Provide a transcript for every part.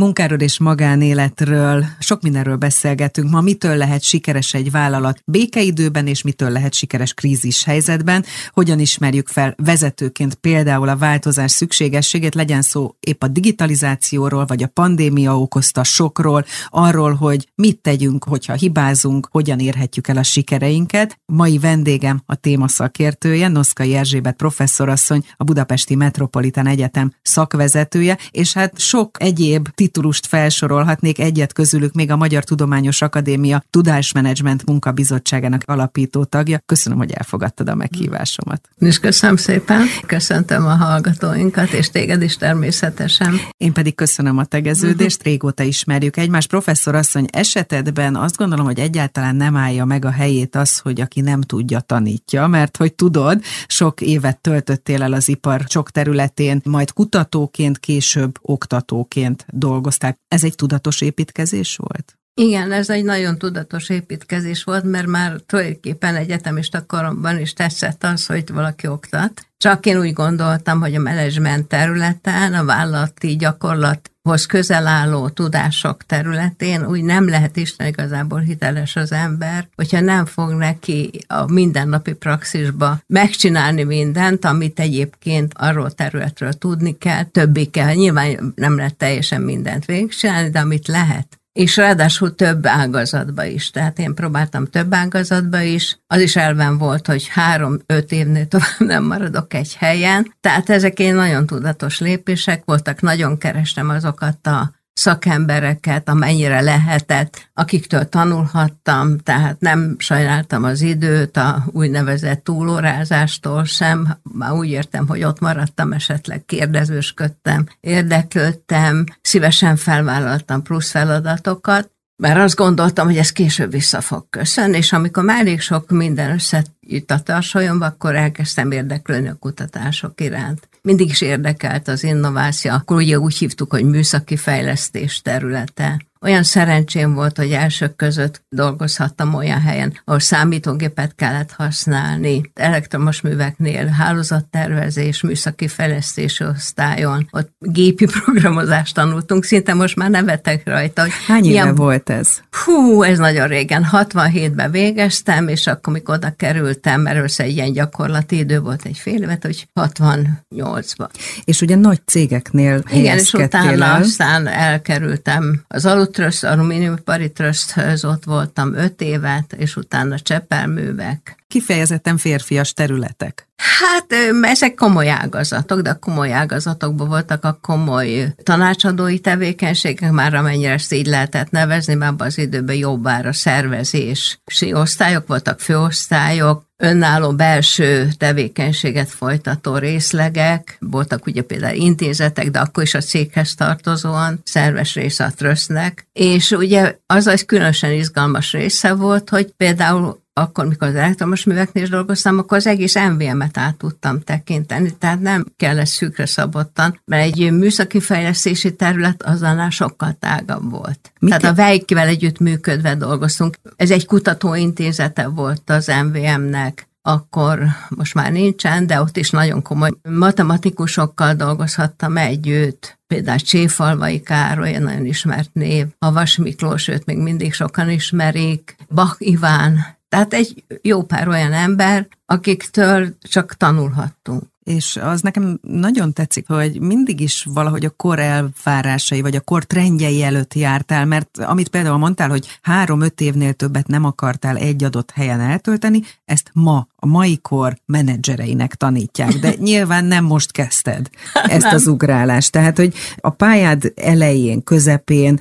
Munkáról és magánéletről, sok mindenről beszélgetünk. Ma mitől lehet sikeres egy vállalat békeidőben, és mitől lehet sikeres krízis helyzetben, hogyan ismerjük fel vezetőként például a változás szükségességét, legyen szó épp a digitalizációról, vagy a pandémia okozta sokról, arról, hogy mit tegyünk, hogyha hibázunk, hogyan érhetjük el a sikereinket. Mai vendégem a téma szakértője, Noszkai Erzsébet professzorasszony, a Budapesti Metropolitan Egyetem szakvezetője, és hát sok egyéb titulust felsorolhatnék, egyet közülük még a Magyar Tudományos Akadémia Tudásmenedzsment Munkabizottságának alapító tagja. Köszönöm, hogy elfogadtad a meghívásomat. És köszönöm szépen, köszöntöm a hallgatóinkat, és téged is természetesen. Én pedig köszönöm a tegeződést, régóta ismerjük egymást. Professzor asszony, esetedben azt gondolom, hogy egyáltalán nem állja meg a helyét az, hogy aki nem tudja, tanítja, mert hogy tudod, sok évet töltöttél el az ipar sok területén, majd kutatóként, később oktatóként dolgozták. Ez egy tudatos építkezés volt? Igen, ez egy nagyon tudatos építkezés volt, mert már tulajdonképpen egyetemista koromban is tetszett az, hogy valaki oktat. Csak én úgy gondoltam, hogy a menedzsment területen, a vállalati gyakorlathoz közel álló tudások területén úgy nem lehet Isten igazából hiteles az ember, hogyha nem fog neki a mindennapi praxisba megcsinálni mindent, amit egyébként arról területről tudni kell, többi kell. Nyilván nem lehet teljesen mindent végigcsinálni, de amit lehet, és ráadásul több ágazatba is. Tehát én próbáltam több ágazatba is. Az is elven volt, hogy három-öt évnél tovább nem maradok egy helyen. Tehát ezek én nagyon tudatos lépések voltak, nagyon kerestem azokat a szakembereket, amennyire lehetett, akiktől tanulhattam, tehát nem sajnáltam az időt a úgynevezett túlórázástól sem, már úgy értem, hogy ott maradtam, esetleg kérdezősködtem, érdeklődtem, szívesen felvállaltam plusz feladatokat, mert azt gondoltam, hogy ez később vissza fog köszönni, és amikor már elég sok minden összejött a tarsolyomba, akkor elkezdtem érdeklődni a kutatások iránt mindig is érdekelt az innováció, akkor ugye úgy hívtuk, hogy műszaki fejlesztés területe. Olyan szerencsém volt, hogy elsők között dolgozhattam olyan helyen, ahol számítógépet kellett használni, elektromos műveknél hálózattervezés, műszaki fejlesztési osztályon, ott gépi programozást tanultunk, szinte most már nevetek rajta. Hogy Hány éve ilyen, volt ez? Hú, ez nagyon régen. 67-ben végeztem, és akkor, amikor oda kerültem, mert össze egy ilyen gyakorlati idő volt egy fél évet, hogy 68-ban. És ugye nagy cégeknél Igen, és utána el. aztán elkerültem az alut Tröszt, alumíniumipari tröszthöz, ott voltam öt évet, és utána csepelművek. Kifejezetten férfias területek. Hát ezek komoly ágazatok, de a komoly ágazatokban voltak a komoly tanácsadói tevékenységek, már amennyire ezt így lehetett nevezni, már abban az időben jobbára szervezési osztályok voltak, főosztályok, önálló belső tevékenységet folytató részlegek, voltak ugye például intézetek, de akkor is a céghez tartozóan szerves része a trösznek, és ugye az az különösen izgalmas része volt, hogy például akkor, mikor az elektromos műveknél is dolgoztam, akkor az egész MVM-et át tudtam tekinteni, tehát nem kellett szűkre szabottan, mert egy műszaki fejlesztési terület azonnal sokkal tágabb volt. Mit tehát a Vejkivel együtt működve dolgoztunk. Ez egy kutatóintézete volt az MVM-nek, akkor most már nincsen, de ott is nagyon komoly matematikusokkal dolgozhattam együtt, például Cséfalvai Károly, nagyon ismert név, Havas Miklós, őt még mindig sokan ismerik, Bach Iván, tehát egy jó pár olyan ember, akiktől csak tanulhattunk. És az nekem nagyon tetszik, hogy mindig is valahogy a kor elvárásai, vagy a kor trendjei előtt jártál, mert amit például mondtál, hogy három-öt évnél többet nem akartál egy adott helyen eltölteni, ezt ma, a mai kor menedzsereinek tanítják, de nyilván nem most kezdted ezt az ugrálást. Tehát, hogy a pályád elején, közepén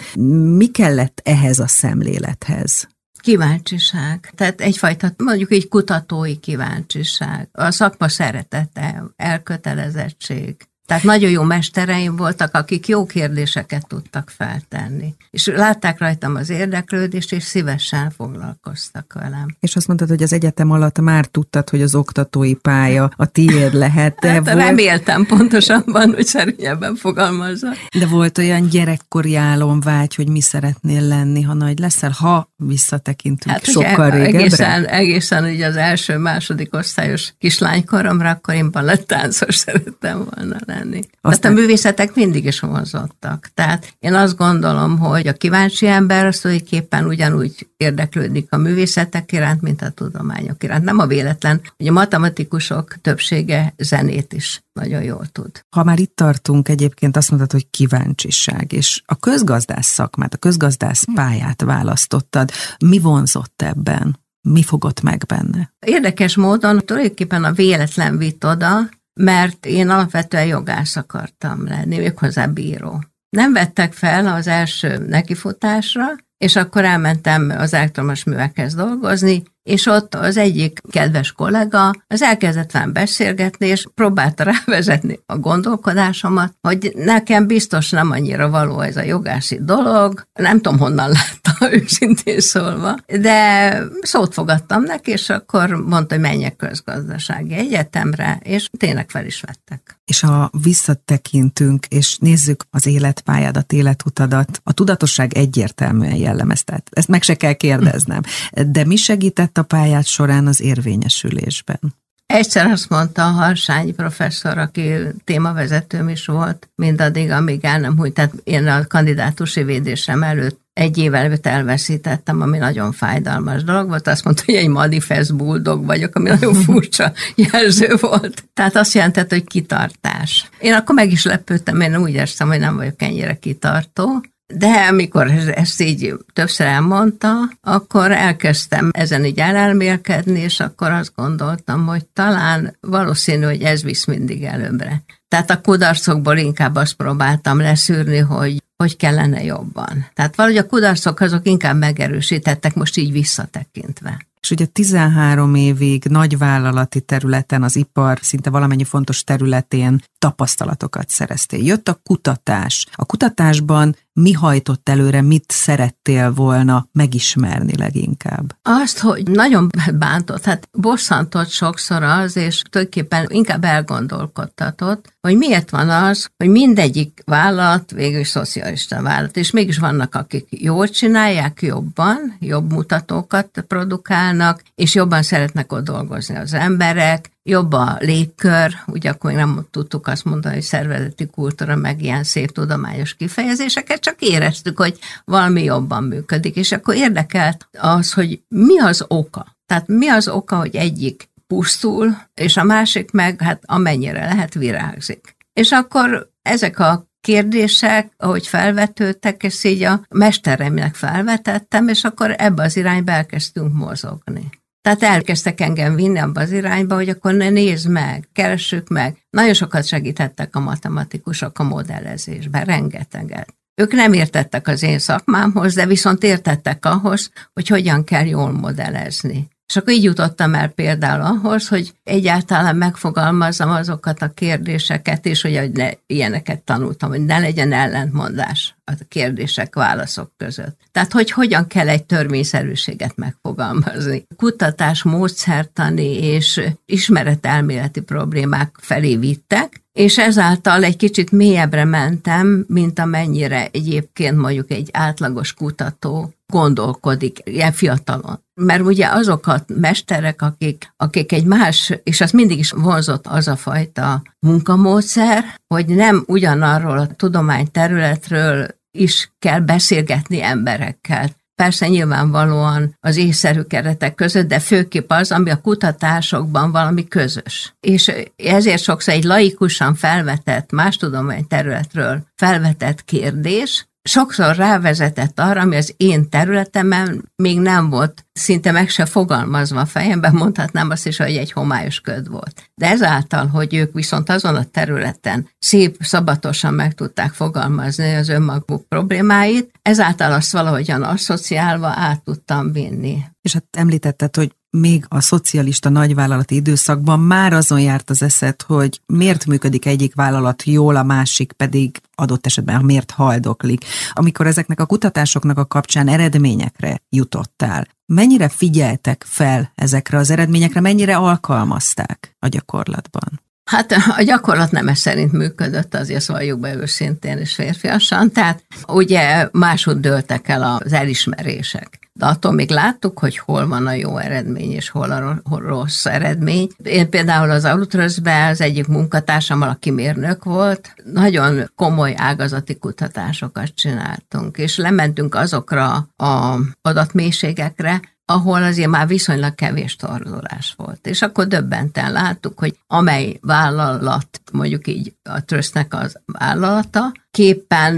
mi kellett ehhez a szemlélethez? Kíváncsiság. Tehát egyfajta, mondjuk egy kutatói kíváncsiság. A szakma szeretete, elkötelezettség. Tehát nagyon jó mestereim voltak, akik jó kérdéseket tudtak feltenni. És látták rajtam az érdeklődést, és szívesen foglalkoztak velem. És azt mondtad, hogy az egyetem alatt már tudtad, hogy az oktatói pálya a tiéd lehet. De hát volt... reméltem pontosabban, hogy szerényebben fogalmazza. De volt olyan gyerekkori álomvágy, hogy mi szeretnél lenni, ha nagy leszel, ha visszatekintünk hát, sokkal régebbre? Egészen, egészen ugye az első, második osztályos kislánykoromra, akkor én balettáncos szerettem volna lenni lenni. Aztán... a művészetek mindig is vonzottak. Tehát én azt gondolom, hogy a kíváncsi ember az tulajdonképpen ugyanúgy érdeklődik a művészetek iránt, mint a tudományok iránt. Nem a véletlen, hogy a matematikusok többsége zenét is nagyon jól tud. Ha már itt tartunk, egyébként azt mondtad, hogy kíváncsiság, és a közgazdász szakmát, a közgazdász hm. pályát választottad. Mi vonzott ebben? Mi fogott meg benne? Érdekes módon tulajdonképpen a véletlen vitt oda, mert én alapvetően jogász akartam lenni, méghozzá bíró. Nem vettek fel az első nekifutásra, és akkor elmentem az elektromos művekhez dolgozni, és ott az egyik kedves kollega az elkezdett velem beszélgetni, és próbálta rávezetni a gondolkodásomat, hogy nekem biztos nem annyira való ez a jogászi dolog, nem tudom honnan látta őszintén szólva, de szót fogadtam neki, és akkor mondta, hogy menjek közgazdasági egyetemre, és tényleg fel is vettek. És ha visszatekintünk, és nézzük az életpályádat, életutadat, a tudatosság egyértelműen jellemezte. Ezt meg se kell kérdeznem. De mi segített a pályát során az érvényesülésben? Egyszer azt mondta a Harsányi professzor, aki témavezetőm is volt, mindaddig, amíg el nem hújt. Tehát én a kandidátusi védésem előtt egy évvel elveszítettem, ami nagyon fájdalmas dolog volt. Azt mondta, hogy egy manifest bulldog vagyok, ami nagyon furcsa jelző volt. Tehát azt jelentett, hogy kitartás. Én akkor meg is lepődtem, én úgy éreztem, hogy nem vagyok ennyire kitartó. De amikor ezt így többször elmondta, akkor elkezdtem ezen így elelmélkedni, és akkor azt gondoltam, hogy talán valószínű, hogy ez visz mindig előbbre. Tehát a kudarcokból inkább azt próbáltam leszűrni, hogy hogy kellene jobban. Tehát valahogy a kudarcok azok inkább megerősítettek, most így visszatekintve. És ugye 13 évig nagyvállalati területen, az ipar szinte valamennyi fontos területén tapasztalatokat szereztél. Jött a kutatás. A kutatásban mi hajtott előre, mit szerettél volna megismerni leginkább? Azt, hogy nagyon bántott, hát bosszantott sokszor az, és tulajdonképpen inkább elgondolkodtatott, hogy miért van az, hogy mindegyik vállalat végül szocialista vállalat, és mégis vannak, akik jól csinálják, jobban, jobb mutatókat produkálnak, és jobban szeretnek ott dolgozni az emberek, jobb a légkör, ugye akkor nem tudtuk azt mondani, hogy szervezeti kultúra, meg ilyen szép tudományos kifejezéseket, csak éreztük, hogy valami jobban működik, és akkor érdekelt az, hogy mi az oka. Tehát mi az oka, hogy egyik pusztul, és a másik meg, hát amennyire lehet, virágzik. És akkor ezek a kérdések, ahogy felvetődtek, és így a mesteremnek felvetettem, és akkor ebbe az irányba elkezdtünk mozogni. Tehát elkezdtek engem vinni abba az irányba, hogy akkor ne nézd meg, keressük meg. Nagyon sokat segítettek a matematikusok a modellezésben, rengeteget. Ők nem értettek az én szakmámhoz, de viszont értettek ahhoz, hogy hogyan kell jól modellezni. És akkor így jutottam el például ahhoz, hogy egyáltalán megfogalmazzam azokat a kérdéseket, és hogy ne, ilyeneket tanultam, hogy ne legyen ellentmondás a kérdések, válaszok között. Tehát, hogy hogyan kell egy törvényszerűséget megfogalmazni. Kutatás, módszertani és ismeretelméleti problémák felé vittek, és ezáltal egy kicsit mélyebbre mentem, mint amennyire egyébként mondjuk egy átlagos kutató gondolkodik ilyen fiatalon. Mert ugye azok a mesterek, akik, akik egy más, és az mindig is vonzott az a fajta munkamódszer, hogy nem ugyanarról a tudományterületről is kell beszélgetni emberekkel. Persze nyilvánvalóan az észszerű keretek között, de főképp az, ami a kutatásokban valami közös. És ezért sokszor egy laikusan felvetett, más tudományterületről felvetett kérdés, sokszor rávezetett arra, ami az én területemen még nem volt szinte meg se fogalmazva a fejemben, mondhatnám azt is, hogy egy homályos köd volt. De ezáltal, hogy ők viszont azon a területen szép, szabatosan meg tudták fogalmazni az önmaguk problémáit, ezáltal azt valahogyan asszociálva át tudtam vinni. És hát említetted, hogy még a szocialista nagyvállalati időszakban már azon járt az eszed, hogy miért működik egyik vállalat jól, a másik pedig adott esetben miért haldoklik. Amikor ezeknek a kutatásoknak a kapcsán eredményekre jutottál, mennyire figyeltek fel ezekre az eredményekre, mennyire alkalmazták a gyakorlatban? Hát a gyakorlat nem ez szerint működött, azért valljuk be őszintén és férfiasan, tehát ugye máshogy dőltek el az elismerések. De attól még láttuk, hogy hol van a jó eredmény, és hol a rossz eredmény. Én például az Alutrözbe az egyik munkatársam, aki mérnök volt, nagyon komoly ágazati kutatásokat csináltunk, és lementünk azokra a adatmélységekre, ahol azért már viszonylag kevés torzulás volt. És akkor döbbenten láttuk, hogy amely vállalat, mondjuk így a trösznek az vállalata, képpen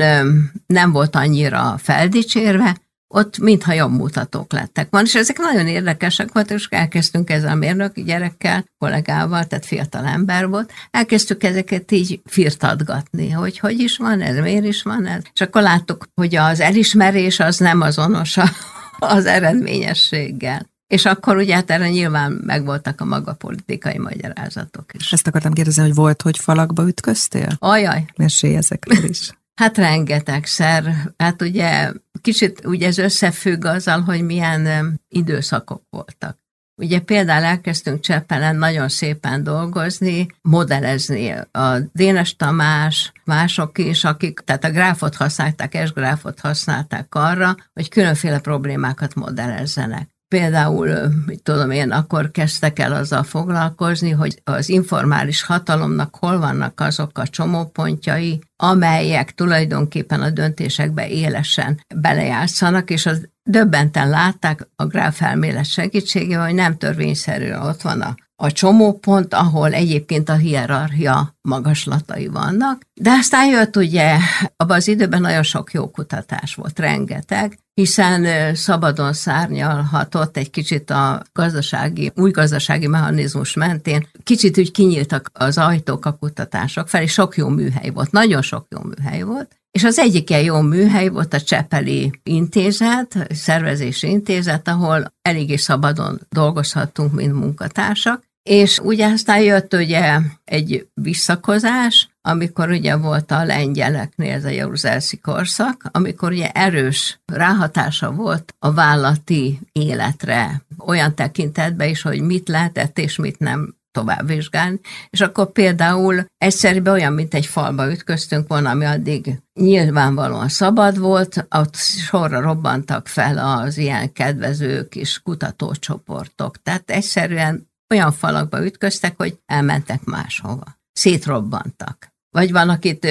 nem volt annyira feldicsérve, ott mintha jobb mutatók lettek van, és ezek nagyon érdekesek voltak, és elkezdtünk ezzel a mérnök gyerekkel, kollégával, tehát fiatal ember volt, elkezdtük ezeket így firtatgatni, hogy hogy is van ez, miért is van ez, és akkor láttuk, hogy az elismerés az nem azonos az eredményességgel. És akkor ugye hát erre nyilván megvoltak a maga politikai magyarázatok is. Ezt akartam kérdezni, hogy volt, hogy falakba ütköztél? Ajaj. Mesélj ezekről is. Hát rengetegszer. Hát ugye kicsit ugye ez összefügg azzal, hogy milyen időszakok voltak. Ugye például elkezdtünk Cseppelen nagyon szépen dolgozni, modellezni. A Dénes Tamás, mások is, akik, tehát a gráfot használták, S gráfot használták arra, hogy különféle problémákat modellezzenek. Például, mit tudom én, akkor kezdtek el azzal foglalkozni, hogy az informális hatalomnak hol vannak azok a csomópontjai, amelyek tulajdonképpen a döntésekbe élesen belejátszanak, és az döbbenten látták a gráfelmélet segítségével, hogy nem törvényszerű, ott van a a csomópont, ahol egyébként a hierarchia magaslatai vannak. De aztán jött ugye, abban az időben nagyon sok jó kutatás volt, rengeteg, hiszen szabadon szárnyalhatott egy kicsit a gazdasági, új gazdasági mechanizmus mentén, kicsit úgy kinyíltak az ajtók a kutatások felé, sok jó műhely volt, nagyon sok jó műhely volt, és az egyik ilyen jó műhely volt a Csepeli Intézet, szervezési intézet, ahol eléggé szabadon dolgozhattunk, mint munkatársak, és ugye aztán jött ugye egy visszakozás, amikor ugye volt a lengyeleknél ez a Jeruzsálszi korszak, amikor ugye erős ráhatása volt a vállati életre, olyan tekintetben is, hogy mit lehetett és mit nem tovább vizsgálni, és akkor például egyszerűen olyan, mint egy falba ütköztünk volna, ami addig nyilvánvalóan szabad volt, ott sorra robbantak fel az ilyen kedvező kis kutatócsoportok. Tehát egyszerűen olyan falakba ütköztek, hogy elmentek máshova. Szétrobbantak. Vagy van, akit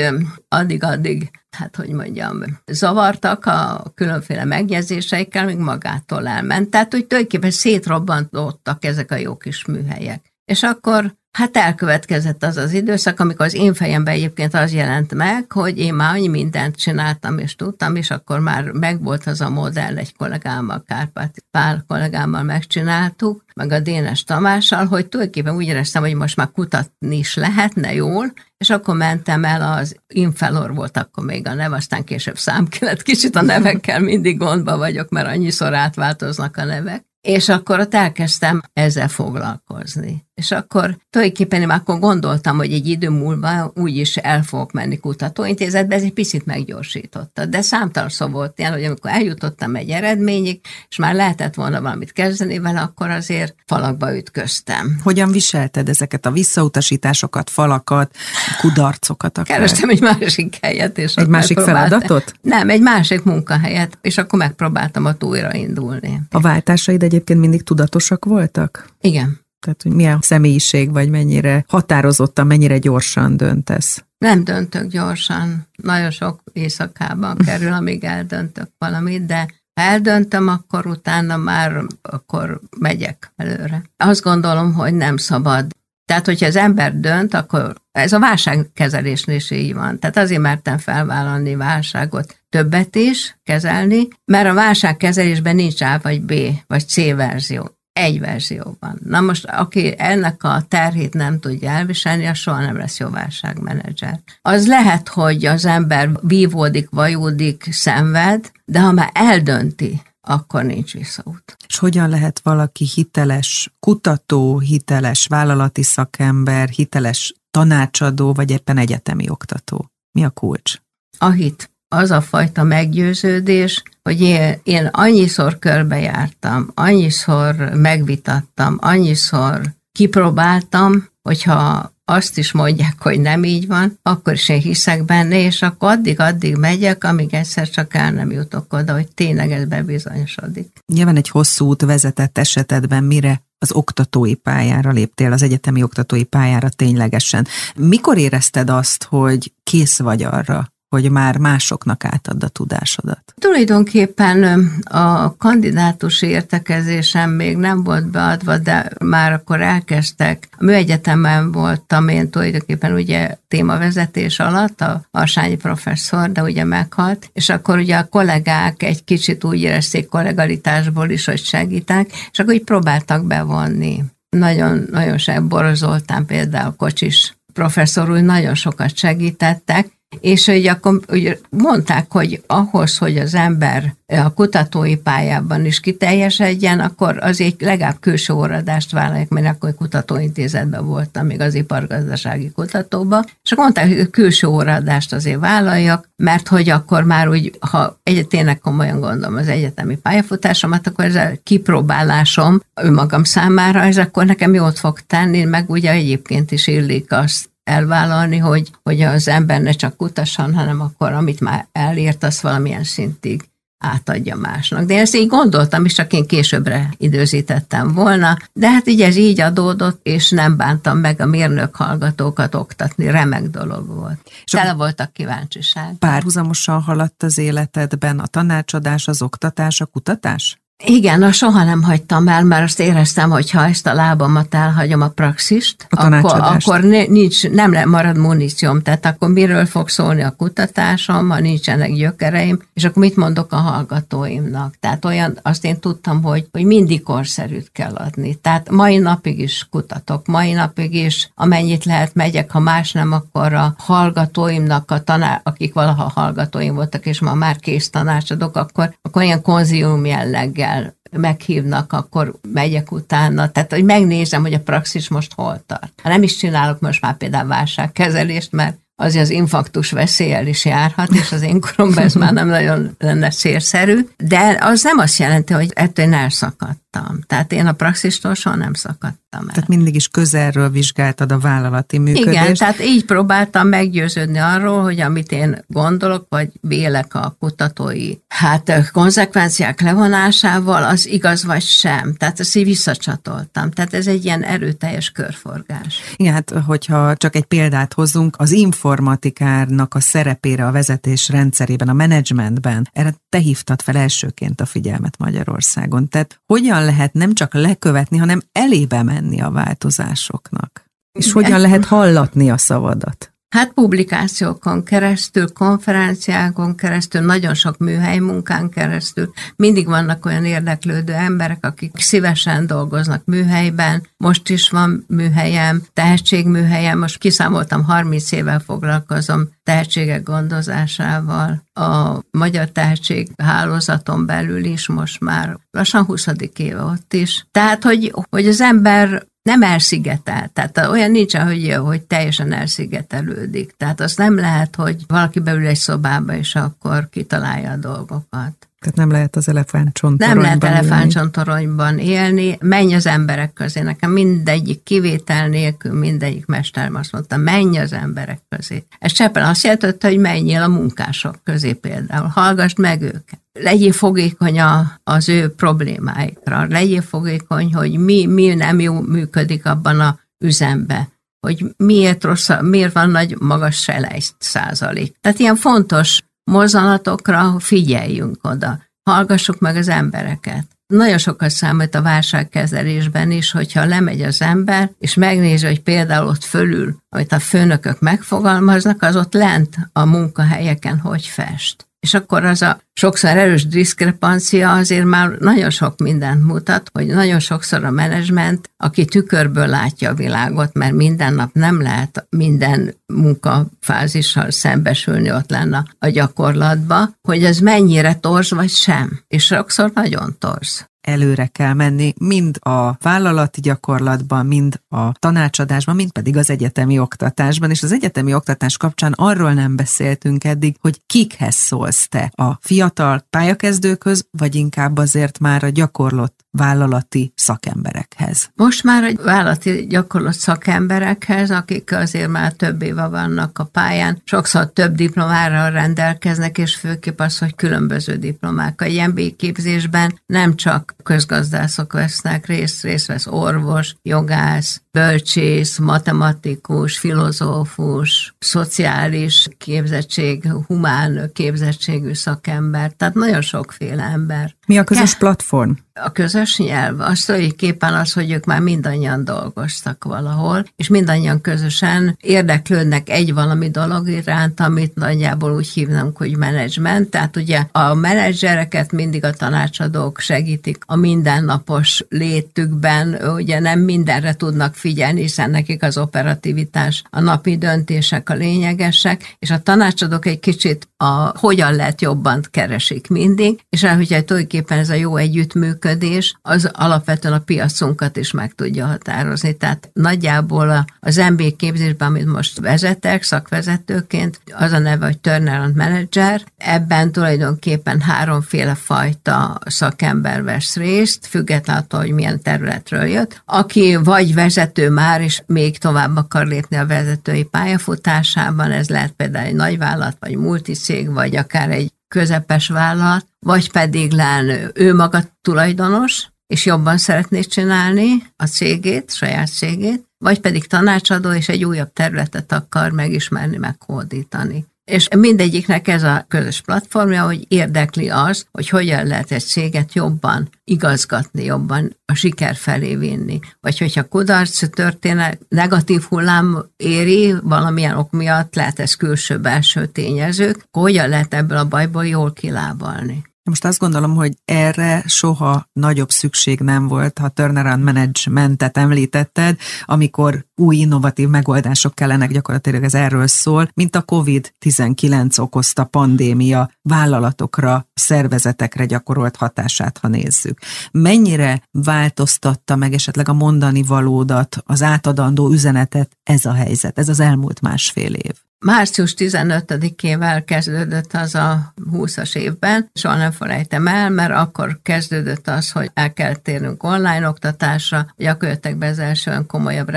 addig-addig, hát hogy mondjam, zavartak a különféle megjegyzéseikkel, még magától elment. Tehát, hogy tulajdonképpen szétrobbantottak ezek a jó kis műhelyek. És akkor Hát elkövetkezett az az időszak, amikor az én fejemben egyébként az jelent meg, hogy én már annyi mindent csináltam és tudtam, és akkor már megvolt az a modell egy kollégámmal, Kárpát Pál kollégámmal megcsináltuk, meg a Dénes Tamással, hogy tulajdonképpen úgy éreztem, hogy most már kutatni is lehetne jól, és akkor mentem el, az Infelor volt akkor még a nev, aztán később számkelet, kicsit a nevekkel mindig gondba vagyok, mert annyiszor átváltoznak a nevek, és akkor ott elkezdtem ezzel foglalkozni. És akkor tulajdonképpen én akkor gondoltam, hogy egy idő múlva úgyis el fogok menni kutatóintézetbe, ez egy picit meggyorsította. De számtalan szó volt ilyen, hogy amikor eljutottam egy eredményig, és már lehetett volna valamit kezdeni vele, akkor azért falakba ütköztem. Hogyan viselted ezeket a visszautasításokat, falakat, kudarcokat? Akár? Kerestem egy másik helyet. És egy másik feladatot? Nem, egy másik munkahelyet, és akkor megpróbáltam ott újraindulni. A váltásaid egyébként mindig tudatosak voltak? Igen. Tehát, hogy milyen személyiség vagy, mennyire határozottan, mennyire gyorsan döntesz? Nem döntök gyorsan. Nagyon sok éjszakában kerül, amíg eldöntök valamit, de ha eldöntöm, akkor utána már akkor megyek előre. Azt gondolom, hogy nem szabad. Tehát, hogyha az ember dönt, akkor ez a válságkezelésnél is így van. Tehát azért mertem felvállalni válságot többet is kezelni, mert a válságkezelésben nincs A vagy B vagy C verzió egy verzióban. Na most, aki ennek a terhét nem tudja elviselni, az soha nem lesz jó válságmenedzser. Az lehet, hogy az ember vívódik, vajódik, szenved, de ha már eldönti, akkor nincs visszaút. És hogyan lehet valaki hiteles kutató, hiteles vállalati szakember, hiteles tanácsadó, vagy éppen egyetemi oktató? Mi a kulcs? A hit. Az a fajta meggyőződés, hogy én, én annyiszor körbejártam, annyiszor megvitattam, annyiszor kipróbáltam, hogyha azt is mondják, hogy nem így van, akkor is én hiszek benne, és akkor addig-addig megyek, amíg egyszer csak el nem jutok oda, hogy tényleg ez bebizonyosodik. Nyilván egy hosszú út vezetett esetedben mire az oktatói pályára léptél, az egyetemi oktatói pályára ténylegesen. Mikor érezted azt, hogy kész vagy arra, hogy már másoknak átadd a tudásodat? Tulajdonképpen a kandidátus értekezésem még nem volt beadva, de már akkor elkezdtek. A műegyetemen voltam én tulajdonképpen ugye témavezetés alatt, a Arsányi professzor, de ugye meghalt, és akkor ugye a kollégák egy kicsit úgy érezték kollegalitásból is, hogy segítek, és akkor így próbáltak bevonni. Nagyon, nagyon se borozoltam például Kocsis professzor úr nagyon sokat segítettek, és hogy akkor ugye mondták, hogy ahhoz, hogy az ember a kutatói pályában is kiteljesedjen, akkor azért legalább külső óradást vállalják, mert akkor kutatóintézetben voltam, még az ipargazdasági kutatóba, és akkor mondták, hogy külső óradást azért vállaljak, mert hogy akkor már úgy, ha egy, tényleg komolyan gondolom az egyetemi pályafutásomat, akkor ez a kipróbálásom önmagam számára, ez akkor nekem jót fog tenni, meg ugye egyébként is illik azt elvállalni, hogy, hogy az ember ne csak kutasson, hanem akkor amit már elért, az valamilyen szintig átadja másnak. De én ezt így gondoltam, és csak én későbbre időzítettem volna, de hát így ez így adódott, és nem bántam meg a mérnök hallgatókat oktatni, remek dolog volt. És Tele voltak kíváncsiság. Párhuzamosan haladt az életedben a tanácsadás, az oktatás, a kutatás? Igen, na soha nem hagytam el, mert azt éreztem, hogy ha ezt a lábamat elhagyom a praxist, a akkor, akkor nincs, nem marad munícióm, tehát akkor miről fog szólni a kutatásom, ha nincsenek gyökereim, és akkor mit mondok a hallgatóimnak. Tehát olyan, azt én tudtam, hogy, hogy mindig korszerűt kell adni. Tehát mai napig is kutatok, mai napig is, amennyit lehet megyek, ha más nem, akkor a hallgatóimnak, a tanár, akik valaha hallgatóim voltak, és ma már kész tanácsadok, akkor, akkor ilyen konzium jelleggel kell meghívnak, akkor megyek utána, tehát hogy megnézem, hogy a praxis most hol tart. Ha nem is csinálok most már például válságkezelést, mert azért az infarktus veszélyel is járhat, és az én koromban ez már nem nagyon lenne szélszerű, de az nem azt jelenti, hogy ettől én elszakadtam. Tehát én a praxistól soha nem szakadtam el. Tehát mindig is közelről vizsgáltad a vállalati működést. Igen, tehát így próbáltam meggyőződni arról, hogy amit én gondolok, vagy vélek a kutatói hát konzekvenciák levonásával, az igaz vagy sem. Tehát ezt így visszacsatoltam. Tehát ez egy ilyen erőteljes körforgás. Igen, hát hogyha csak egy példát hozzunk, az informatikárnak a szerepére a vezetés rendszerében, a menedzsmentben, erre te hívtad fel elsőként a figyelmet Magyarországon. Tehát hogyan lehet nem csak lekövetni, hanem elébe menni a változásoknak? És hogyan lehet hallatni a szavadat? Hát publikációkon keresztül, konferenciákon keresztül, nagyon sok műhely munkán keresztül. Mindig vannak olyan érdeklődő emberek, akik szívesen dolgoznak műhelyben. Most is van műhelyem, tehetségműhelyem. Most kiszámoltam, 30 évvel foglalkozom tehetségek gondozásával. A Magyar Tehetség hálózaton belül is most már lassan 20. éve ott is. Tehát, hogy, hogy az ember nem elszigetel. Tehát olyan nincs, hogy, hogy teljesen elszigetelődik. Tehát az nem lehet, hogy valaki beül egy szobába, és akkor kitalálja a dolgokat. Tehát nem lehet az elefántcsontoronyban Nem lehet elefántcsontoronyban élni. Menj az emberek közé. Nekem mindegyik kivétel nélkül mindegyik mesterem azt mondta, menj az emberek közé. Ez cseppen azt jelentette, hogy menjél a munkások közé például. Hallgass meg őket. Legyél fogékony a, az ő problémáikra. Legyél fogékony, hogy mi, mi nem jó működik abban a üzembe hogy miért, rossz, miért van nagy magas selejt százalék. Tehát ilyen fontos mozzanatokra figyeljünk oda, hallgassuk meg az embereket. Nagyon sokat számít a válságkezelésben is, hogyha lemegy az ember, és megnézi, hogy például ott fölül, amit a főnökök megfogalmaznak, az ott lent a munkahelyeken hogy fest. És akkor az a sokszor erős diszkrepancia azért már nagyon sok mindent mutat, hogy nagyon sokszor a menedzsment, aki tükörből látja a világot, mert minden nap nem lehet minden munkafázissal szembesülni ott lenne a gyakorlatba, hogy ez mennyire torz vagy sem. És sokszor nagyon torz. Előre kell menni, mind a vállalati gyakorlatban, mind a tanácsadásban, mind pedig az egyetemi oktatásban, és az egyetemi oktatás kapcsán arról nem beszéltünk eddig, hogy kikhez szólsz te, a fiatal pályakezdőkhöz, vagy inkább azért már a gyakorlott vállalati szakemberekhez? Most már a vállalati gyakorlott szakemberekhez, akik azért már több éve vannak a pályán, sokszor több diplomára rendelkeznek, és főképp az, hogy különböző diplomák. A ilyen képzésben nem csak közgazdászok vesznek részt, részt vesz orvos, jogász, bölcsész, matematikus, filozófus, szociális képzettség, humán képzettségű szakember, tehát nagyon sokféle ember. Mi a közös platform? A közös nyelv, az tulajdonképpen az, hogy ők már mindannyian dolgoztak valahol, és mindannyian közösen érdeklődnek egy valami dolog iránt, amit nagyjából úgy hívnak, hogy menedzsment. Tehát ugye a menedzsereket mindig a tanácsadók segítik a mindennapos létükben, ugye nem mindenre tudnak figyelni, hiszen nekik az operativitás, a napi döntések a lényegesek, és a tanácsadók egy kicsit a hogyan lehet jobban keresik mindig, és hogyha tulajdonképpen ez a jó együttműködés, az alapvetően a piacunkat is meg tudja határozni. Tehát nagyjából az MB képzésben, amit most vezetek szakvezetőként, az a neve, hogy turnaround manager, ebben tulajdonképpen háromféle fajta szakember vesz részt, függetlenül attól, hogy milyen területről jött, aki vagy vezető már, és még tovább akar lépni a vezetői pályafutásában, ez lehet például egy nagyvállalat, vagy multicég, vagy akár egy közepes vállalat, vagy pedig lenne ő maga tulajdonos, és jobban szeretné csinálni a cégét, saját cégét, vagy pedig tanácsadó, és egy újabb területet akar megismerni, megkódítani. És mindegyiknek ez a közös platformja, hogy érdekli az, hogy hogyan lehet egy céget jobban igazgatni, jobban a siker felé vinni. Vagy hogyha kudarc történet, negatív hullám éri valamilyen ok miatt, lehet ez külső-belső tényezők, hogyan lehet ebből a bajból jól kilábalni. Most azt gondolom, hogy erre soha nagyobb szükség nem volt, ha turnaround managementet említetted, amikor új innovatív megoldások kellenek, gyakorlatilag ez erről szól, mint a COVID-19 okozta pandémia vállalatokra, szervezetekre gyakorolt hatását, ha nézzük. Mennyire változtatta meg esetleg a mondani valódat, az átadandó üzenetet ez a helyzet, ez az elmúlt másfél év? Március 15-ével kezdődött az a 20-as évben, soha nem felejtem el, mert akkor kezdődött az, hogy el kell térnünk online oktatásra, gyakorlatilag be az első olyan komolyabb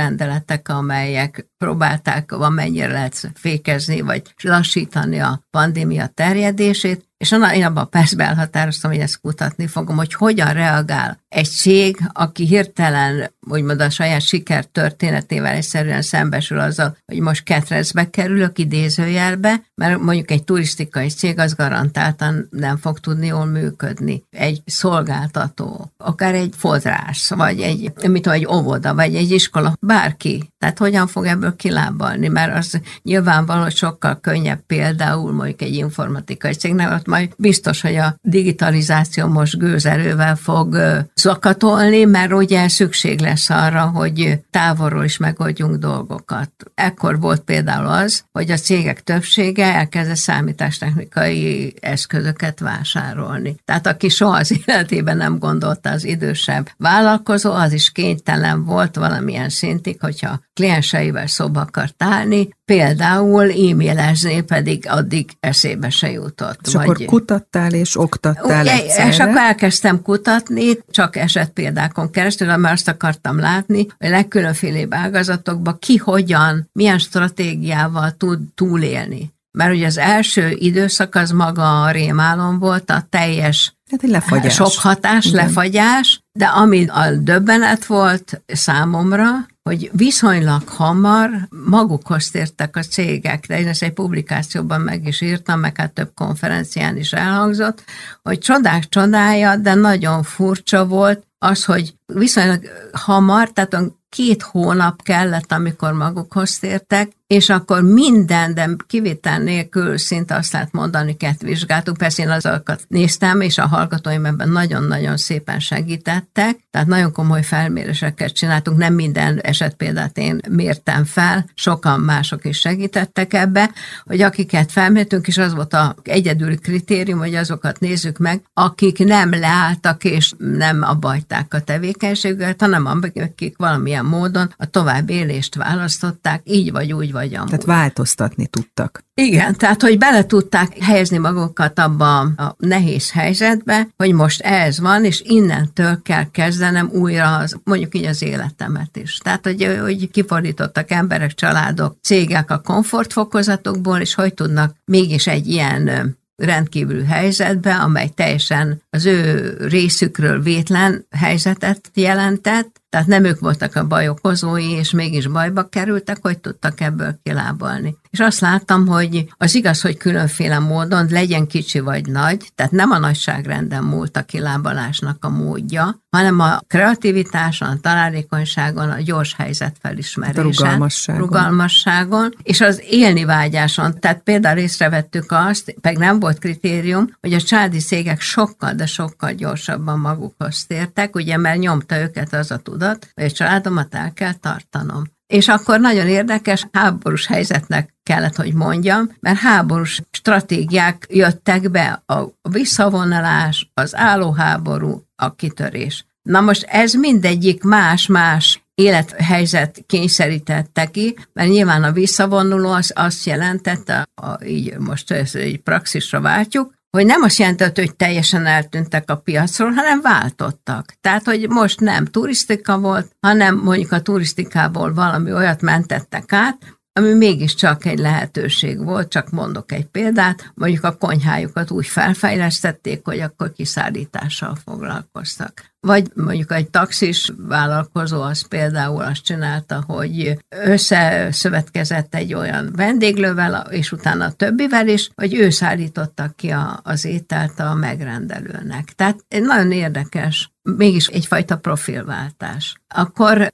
rendeletek, amelyek próbálták, van mennyire lehet fékezni, vagy lassítani a pandémia terjedését, és én abban a percben elhatároztam, hogy ezt kutatni fogom, hogy hogyan reagál egy cég, aki hirtelen, úgymond a saját siker történetével egyszerűen szembesül azzal, hogy most ketrecbe kerülök idézőjelbe, mert mondjuk egy turisztikai cég az garantáltan nem fog tudni jól működni. Egy szolgáltató, akár egy fodrász, vagy egy, mit tudom, egy óvoda, vagy egy iskola, bárki. Tehát hogyan fog ebből kilábalni, mert az nyilvánvaló, sokkal könnyebb például mondjuk egy informatikai cégnek, ott majd biztos, hogy a digitalizáció most gőzerővel fog zakatolni, mert ugye szükség lesz arra, hogy távolról is megoldjunk dolgokat. Ekkor volt például az, hogy a cégek többsége elkezdett számítástechnikai eszközöket vásárolni. Tehát aki soha az életében nem gondolta az idősebb vállalkozó, az is kénytelen volt valamilyen szintig, hogyha klienseivel szóba akart állni, például e-mailezni pedig addig eszébe se jutott. És vagy... akkor kutattál és oktattál Ugye, És akkor elkezdtem kutatni, csak eset példákon keresztül, mert azt akartam látni, hogy legkülönfélébb ágazatokban ki hogyan, milyen stratégiával tud túlélni. Mert ugye az első időszak az maga a rémálom volt, a teljes Hát egy lefagyás. Sok hatás, Igen. lefagyás, de ami a döbbenet volt számomra, hogy viszonylag hamar magukhoz tértek a cégek, de én ezt egy publikációban meg is írtam, meg hát több konferencián is elhangzott, hogy csodák csodája, de nagyon furcsa volt az, hogy viszonylag hamar, tehát két hónap kellett, amikor magukhoz tértek, és akkor minden, de kivétel nélkül szinte azt lehet mondani, kett vizsgáltuk. Persze én azokat néztem, és a hallgatóim ebben nagyon-nagyon szépen segítettek, tehát nagyon komoly felméréseket csináltunk, nem minden eset példát én mértem fel, sokan mások is segítettek ebbe, hogy akiket felmértünk, és az volt a egyedüli kritérium, hogy azokat nézzük meg, akik nem leálltak és nem abbajták a tevékenységüket, hanem akik valamilyen módon a tovább élést választották, így vagy úgy vagy amúgy. Tehát változtatni tudtak. Igen, tehát hogy bele tudták helyezni magukat abba a nehéz helyzetbe, hogy most ez van, és innentől kell kezdenem újra az, mondjuk így az életemet is. Tehát, hogy, hogy kifordítottak emberek, családok, cégek a komfortfokozatokból, és hogy tudnak mégis egy ilyen rendkívül helyzetbe, amely teljesen az ő részükről vétlen helyzetet jelentett, tehát nem ők voltak a baj okozói, és mégis bajba kerültek, hogy tudtak ebből kilábalni. És azt láttam, hogy az igaz, hogy különféle módon legyen kicsi vagy nagy, tehát nem a nagyságrenden múlt a kilábalásnak a módja, hanem a kreativitáson, a találékonyságon, a gyors helyzet felismerésen, a rugalmasságon. rugalmasságon, és az élni vágyáson. Tehát például észrevettük azt, meg nem volt kritérium, hogy a csádi szégek sokkal, de sokkal gyorsabban magukhoz tértek, ugye, mert nyomta őket az a tudat, hogy a családomat el kell tartanom. És akkor nagyon érdekes, háborús helyzetnek kellett, hogy mondjam, mert háborús stratégiák jöttek be, a visszavonulás, az állóháború, a kitörés. Na most ez mindegyik más-más élethelyzet kényszerítette ki, mert nyilván a visszavonuló az azt jelentette, a, így most ezt egy praxisra váltjuk, hogy nem azt jelentett, hogy teljesen eltűntek a piacról, hanem váltottak. Tehát, hogy most nem turisztika volt, hanem mondjuk a turisztikából valami olyat mentettek át, ami mégiscsak egy lehetőség volt, csak mondok egy példát, mondjuk a konyhájukat úgy felfejlesztették, hogy akkor kiszállítással foglalkoztak. Vagy mondjuk egy taxis vállalkozó az például azt csinálta, hogy összeszövetkezett egy olyan vendéglővel, és utána a többivel is, hogy ő szállította ki a, az ételt a megrendelőnek. Tehát nagyon érdekes mégis egyfajta profilváltás. Akkor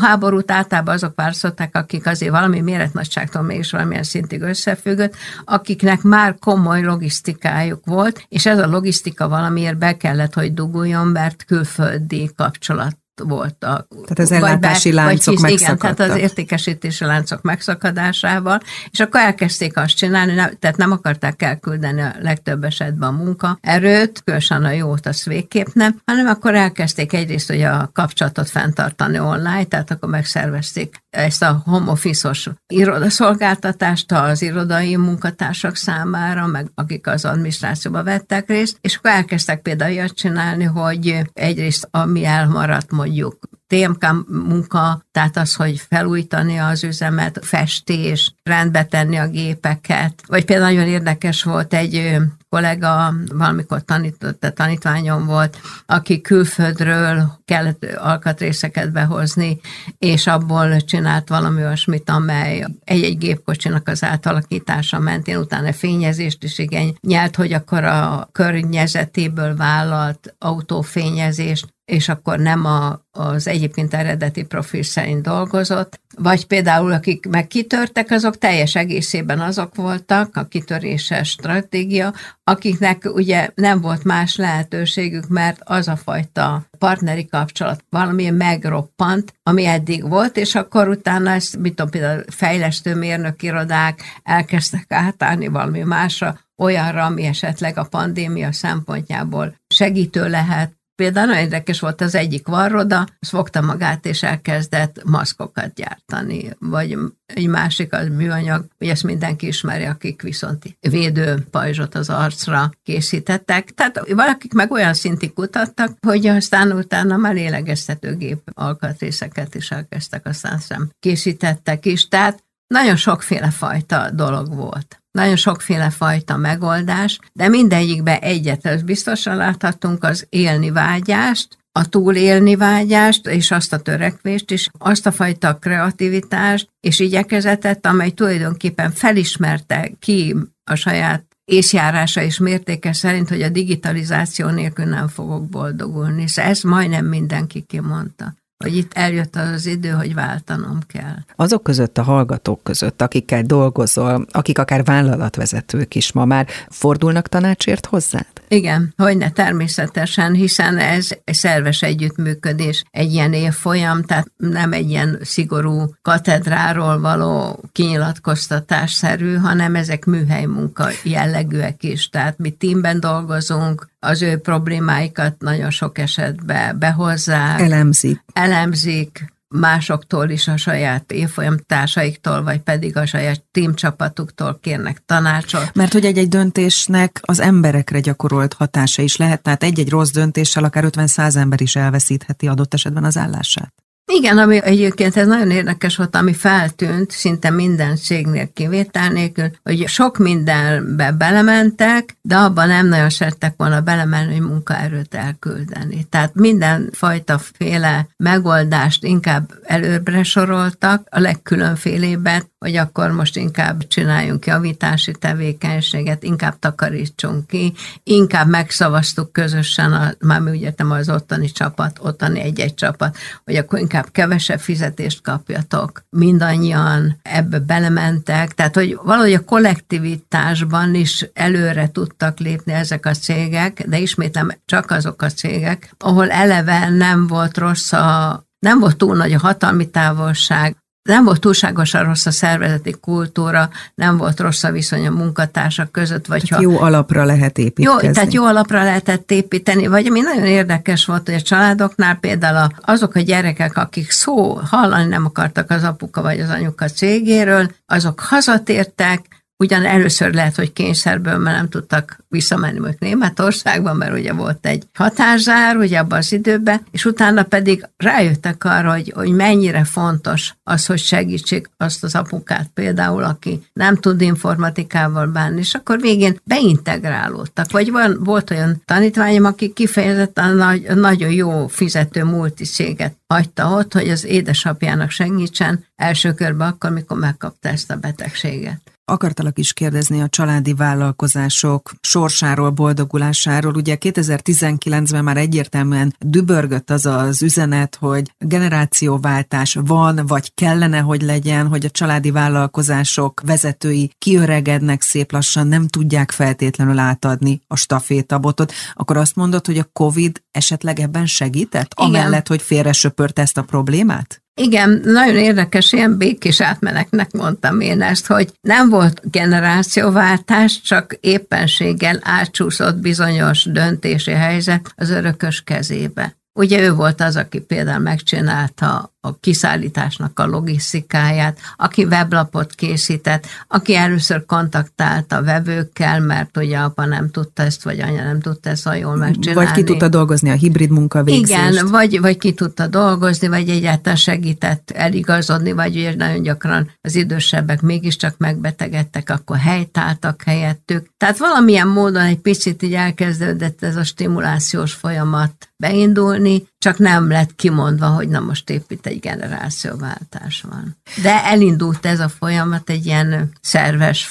háborút általában azok választották, akik azért valami méretnagyságtól mégis valamilyen szintig összefüggött, akiknek már komoly logisztikájuk volt, és ez a logisztika valamiért be kellett, hogy duguljon, mert külföldi kapcsolat voltak. Tehát az ellátási be, láncok vagy hisz, Igen, tehát az értékesítési láncok megszakadásával, és akkor elkezdték azt csinálni, nem, tehát nem akarták elküldeni a legtöbb esetben a munka erőt, különösen a jót, azt végképp nem, hanem akkor elkezdték egyrészt, hogy a kapcsolatot fenntartani online, tehát akkor megszervezték ezt a home office-os irodaszolgáltatást az irodai munkatársak számára, meg akik az adminisztrációba vettek részt, és akkor elkezdtek például csinálni, hogy egyrészt ami elmaradt mondjuk TMK munka, tehát az, hogy felújítani az üzemet, festés, rendbe tenni a gépeket. Vagy például nagyon érdekes volt egy kollega, valamikor tanított, tanítványom volt, aki külföldről kellett alkatrészeket behozni, és abból csinált valami olyasmit, amely egy-egy gépkocsinak az átalakítása mentén utána fényezést is igény nyert, hogy akkor a környezetéből vállalt autófényezést és akkor nem a, az egyébként eredeti profil szerint dolgozott, vagy például akik meg kitörtek, azok teljes egészében azok voltak, a kitöréses stratégia, akiknek ugye nem volt más lehetőségük, mert az a fajta partneri kapcsolat valami megroppant, ami eddig volt, és akkor utána ezt, mit tudom, például fejlesztő mérnökirodák elkezdtek átállni valami másra, olyanra, ami esetleg a pandémia szempontjából segítő lehet, Például nagyon érdekes volt az egyik varroda, az fogta magát és elkezdett maszkokat gyártani, vagy egy másik az műanyag, hogy ezt mindenki ismeri, akik viszont védő pajzsot az arcra készítettek. Tehát valakik meg olyan szintig kutattak, hogy aztán utána már lélegeztetőgép alkatrészeket is elkezdtek, aztán szem készítettek is. Tehát nagyon sokféle fajta dolog volt. Nagyon sokféle fajta megoldás, de mindegyikben egyet, ez biztosan láthatunk, az élni vágyást, a túlélni vágyást, és azt a törekvést is, azt a fajta kreativitást és igyekezetet, amely tulajdonképpen felismerte ki a saját észjárása és mértéke szerint, hogy a digitalizáció nélkül nem fogok boldogulni. Szóval ezt majdnem mindenki kimondta. Hogy itt eljött az idő, hogy váltanom kell. Azok között a hallgatók között, akikkel dolgozol, akik akár vállalatvezetők is ma már fordulnak tanácsért hozzád? Igen, hogyne természetesen, hiszen ez egy szerves együttműködés, egy ilyen évfolyam, tehát nem egy ilyen szigorú katedráról való kinyilatkoztatásszerű, hanem ezek műhely munka jellegűek is. Tehát mi teamben dolgozunk, az ő problémáikat nagyon sok esetben behozzák. Elemzik. Elemzik, másoktól is a saját évfolyam társaiktól, vagy pedig a saját tímcsapatuktól kérnek tanácsot. Mert hogy egy-egy döntésnek az emberekre gyakorolt hatása is lehet, tehát egy-egy rossz döntéssel akár 50-100 ember is elveszítheti adott esetben az állását. Igen, ami egyébként ez nagyon érdekes volt, ami feltűnt szinte minden cégnél kivétel nélkül, hogy sok mindenbe belementek, de abban nem nagyon szerettek volna belemenni, hogy munkaerőt elküldeni. Tehát minden fajta féle megoldást inkább előbbre soroltak, a legkülönfélébet, hogy akkor most inkább csináljunk javítási tevékenységet, inkább takarítsunk ki, inkább megszavaztuk közösen, a, már mi úgy értem az ottani csapat, ottani egy-egy csapat, hogy akkor inkább kevesebb fizetést kapjatok. Mindannyian ebbe belementek, tehát hogy valahogy a kollektivitásban is előre tudtak lépni ezek a cégek, de ismétlem csak azok a cégek, ahol eleve nem volt rossz a nem volt túl nagy a hatalmi távolság, nem volt túlságosan rossz a szervezeti kultúra, nem volt rossz a viszony a munkatársak között. Vagy tehát ha, jó alapra lehet építeni. Jó, tehát jó alapra lehetett építeni, vagy ami nagyon érdekes volt, hogy a családoknál például azok a gyerekek, akik szó hallani nem akartak az apuka vagy az anyuka cégéről, azok hazatértek, Ugyan először lehet, hogy kényszerből, mert nem tudtak visszamenni mondjuk Németországba, mert ugye volt egy határzár, ugye abban az időben, és utána pedig rájöttek arra, hogy, hogy mennyire fontos az, hogy segítsék azt az apukát például, aki nem tud informatikával bánni, és akkor végén beintegrálódtak. Vagy van, volt olyan tanítványom, aki kifejezetten nagy, nagyon jó fizető multiséget hagyta ott, hogy az édesapjának segítsen első körben akkor, mikor megkapta ezt a betegséget. Akartalak is kérdezni a családi vállalkozások sorsáról, boldogulásáról. Ugye 2019-ben már egyértelműen dübörgött az az üzenet, hogy generációváltás van, vagy kellene, hogy legyen, hogy a családi vállalkozások vezetői kiöregednek szép lassan, nem tudják feltétlenül átadni a stafétabotot. Akkor azt mondod, hogy a COVID esetleg ebben segített? Igen. Amellett, hogy félre söpört ezt a problémát? Igen, nagyon érdekes, ilyen békés átmeneknek mondtam én ezt, hogy nem volt generációváltás, csak éppenséggel átcsúszott bizonyos döntési helyzet az örökös kezébe. Ugye ő volt az, aki például megcsinálta a kiszállításnak a logisztikáját, aki weblapot készített, aki először kontaktált a vevőkkel, mert ugye apa nem tudta ezt, vagy anya nem tudta ezt olyan jól megcsinálni. Vagy ki tudta dolgozni a hibrid munkavégzést. Igen, vagy, vagy ki tudta dolgozni, vagy egyáltalán segített eligazodni, vagy ugye nagyon gyakran az idősebbek mégiscsak megbetegedtek, akkor helytáltak helyettük. Tehát valamilyen módon egy picit így elkezdődött ez a stimulációs folyamat beindulni, csak nem lett kimondva, hogy na most épp itt egy generációváltás van. De elindult ez a folyamat egy ilyen szerves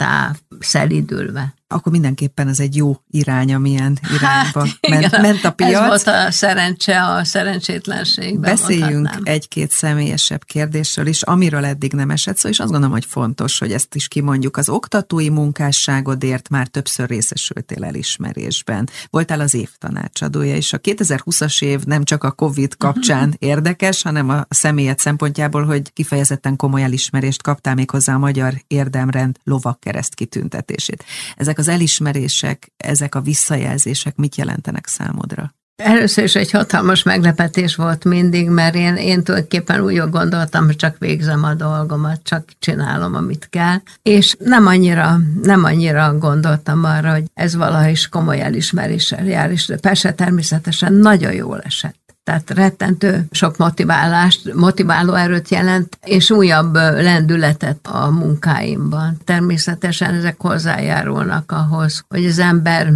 folyamattá szelidülve akkor mindenképpen ez egy jó irány, amilyen irányba hát, ment, igen, ment a piac. Ez volt a szerencse a szerencsétlenségben. Beszéljünk mondhatnám. egy-két személyesebb kérdésről is, amiről eddig nem esett szó, és azt gondolom, hogy fontos, hogy ezt is kimondjuk. Az oktatói munkásságodért már többször részesültél elismerésben. Voltál az év tanácsadója, és a 2020-as év nem csak a COVID kapcsán érdekes, hanem a személyed szempontjából, hogy kifejezetten komoly elismerést kaptál még hozzá a Magyar Érdemrend lovakkereszt kitüntetését. Ezek az elismerések, ezek a visszajelzések mit jelentenek számodra? Először is egy hatalmas meglepetés volt mindig, mert én, én tulajdonképpen úgy gondoltam, hogy csak végzem a dolgomat, csak csinálom, amit kell, és nem annyira, nem annyira gondoltam arra, hogy ez valahogy is komoly elismeréssel jár, és persze természetesen nagyon jól esett tehát rettentő sok motiválást, motiváló erőt jelent, és újabb lendületet a munkáimban. Természetesen ezek hozzájárulnak ahhoz, hogy az ember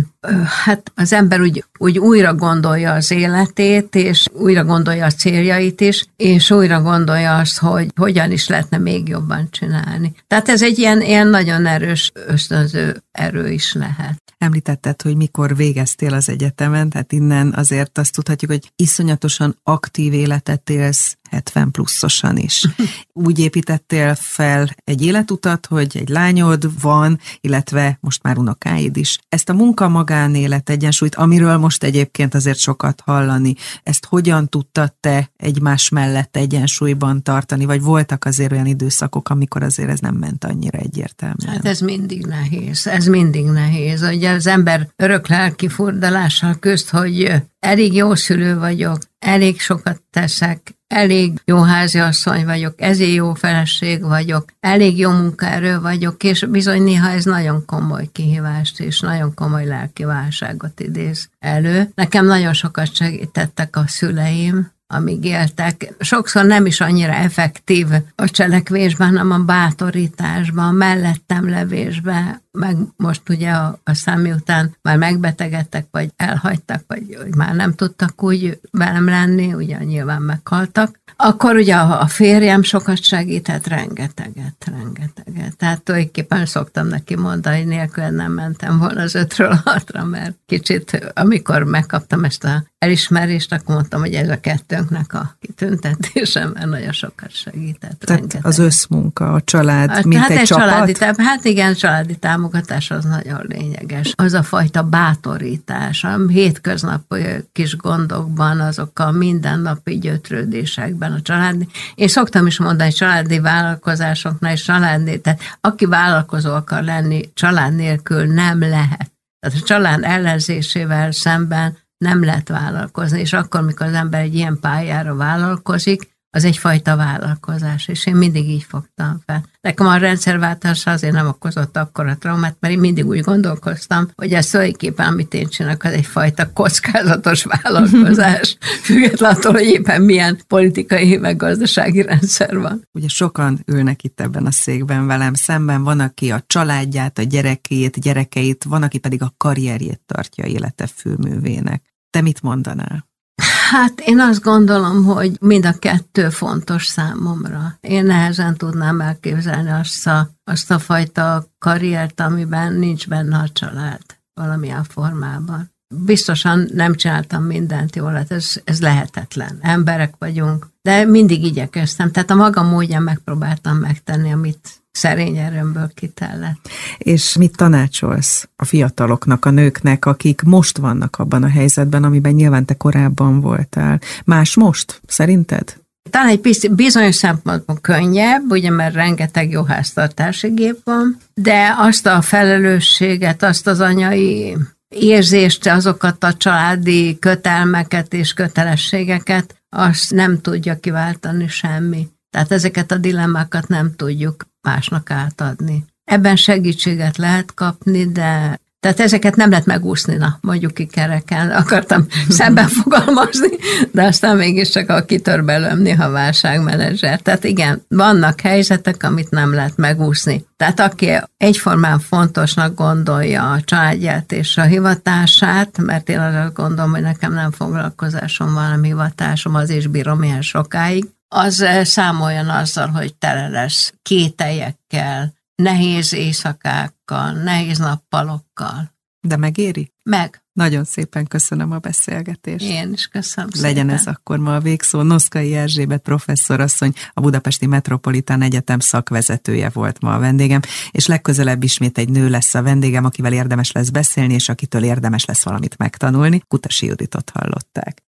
hát az ember úgy, úgy újra gondolja az életét, és újra gondolja a céljait is, és újra gondolja azt, hogy hogyan is lehetne még jobban csinálni. Tehát ez egy ilyen, ilyen nagyon erős ösztönző erő is lehet. Említetted, hogy mikor végeztél az egyetemen, tehát innen azért azt tudhatjuk, hogy iszonyatosan aktív életet élsz, 70 pluszosan is. Úgy építettél fel egy életutat, hogy egy lányod van, illetve most már unokáid is. Ezt a munka-magánélet egyensúlyt, amiről most egyébként azért sokat hallani, ezt hogyan tudtad te egymás mellett egyensúlyban tartani, vagy voltak azért olyan időszakok, amikor azért ez nem ment annyira egyértelműen? Hát ez mindig nehéz, ez mindig nehéz. Ugye az ember örök lelki furdalással közt, hogy elég jó szülő vagyok, elég sokat teszek, elég jó háziasszony vagyok, ezért jó feleség vagyok, elég jó munkaerő vagyok, és bizony néha ez nagyon komoly kihívást és nagyon komoly lelki válságot idéz elő. Nekem nagyon sokat segítettek a szüleim, amíg éltek. Sokszor nem is annyira effektív a cselekvésben, hanem a bátorításban, a mellettem levésben, meg most ugye a, a számi után már megbetegedtek, vagy elhagytak, vagy vagy már nem tudtak úgy velem lenni, ugye nyilván meghaltak. Akkor ugye a, a férjem sokat segített, rengeteget, rengeteget. Tehát tulajdonképpen szoktam neki mondani, hogy nélkül nem mentem volna az ötről hatra, mert kicsit, amikor megkaptam ezt a elismerést, akkor mondtam, hogy ez a kettőnknek a kitüntetése, mert nagyon sokat segített. Tehát rengeteg. az összmunka, a család, hát, mint hát egy, egy csapat? Családi, hát igen, családi támogatás az nagyon lényeges. Az a fajta bátorítás, a hétköznapi kis gondokban, azok a mindennapi gyötrődésekben a családi. Én szoktam is mondani, családi vállalkozásoknál és családi, tehát aki vállalkozó akar lenni, család nélkül nem lehet. Tehát a család ellenzésével szemben nem lehet vállalkozni, és akkor, mikor az ember egy ilyen pályára vállalkozik, az egyfajta vállalkozás, és én mindig így fogtam fel. Nekem a rendszerváltás azért nem okozott akkora traumát, mert én mindig úgy gondolkoztam, hogy ez tulajdonképpen, amit én csinálok, az egyfajta kockázatos vállalkozás, függetlenül, hogy éppen milyen politikai, meg gazdasági rendszer van. Ugye sokan ülnek itt ebben a székben velem szemben, van, aki a családját, a gyerekét, gyerekeit, van, aki pedig a karrierjét tartja élete főművének. Te mit mondanál? Hát én azt gondolom, hogy mind a kettő fontos számomra. Én nehezen tudnám elképzelni azt a, azt a fajta karriert, amiben nincs benne a család valamilyen formában. Biztosan nem csináltam mindent jól, hát ez, ez lehetetlen. Emberek vagyunk, de mindig igyekeztem. Tehát a maga módján megpróbáltam megtenni, amit szerény erőmből kitellett. És mit tanácsolsz a fiataloknak, a nőknek, akik most vannak abban a helyzetben, amiben nyilván te korábban voltál? Más most, szerinted? Talán egy bizonyos szempontból könnyebb, ugye, mert rengeteg jó háztartási gép van, de azt a felelősséget, azt az anyai érzést, azokat a családi kötelmeket és kötelességeket, azt nem tudja kiváltani semmi. Tehát ezeket a dilemmákat nem tudjuk másnak átadni. Ebben segítséget lehet kapni, de tehát ezeket nem lehet megúszni, na, mondjuk ki kereken. Akartam szemben fogalmazni, de aztán mégiscsak a kitör belőlem néha válságmenedzser. Tehát igen, vannak helyzetek, amit nem lehet megúszni. Tehát aki egyformán fontosnak gondolja a családját és a hivatását, mert én azt gondolom, hogy nekem nem foglalkozásom van, a hivatásom, az is bírom ilyen sokáig, az eh, számoljon azzal, hogy tele lesz kételjekkel, nehéz éjszakákkal, nehéz nappalokkal. De megéri? Meg. Nagyon szépen köszönöm a beszélgetést. Én is köszönöm Legyen szépen. ez akkor ma a végszó. Noszkai Erzsébet professzorasszony, a Budapesti Metropolitán Egyetem szakvezetője volt ma a vendégem, és legközelebb ismét egy nő lesz a vendégem, akivel érdemes lesz beszélni, és akitől érdemes lesz valamit megtanulni. Kutasi Juditot hallották.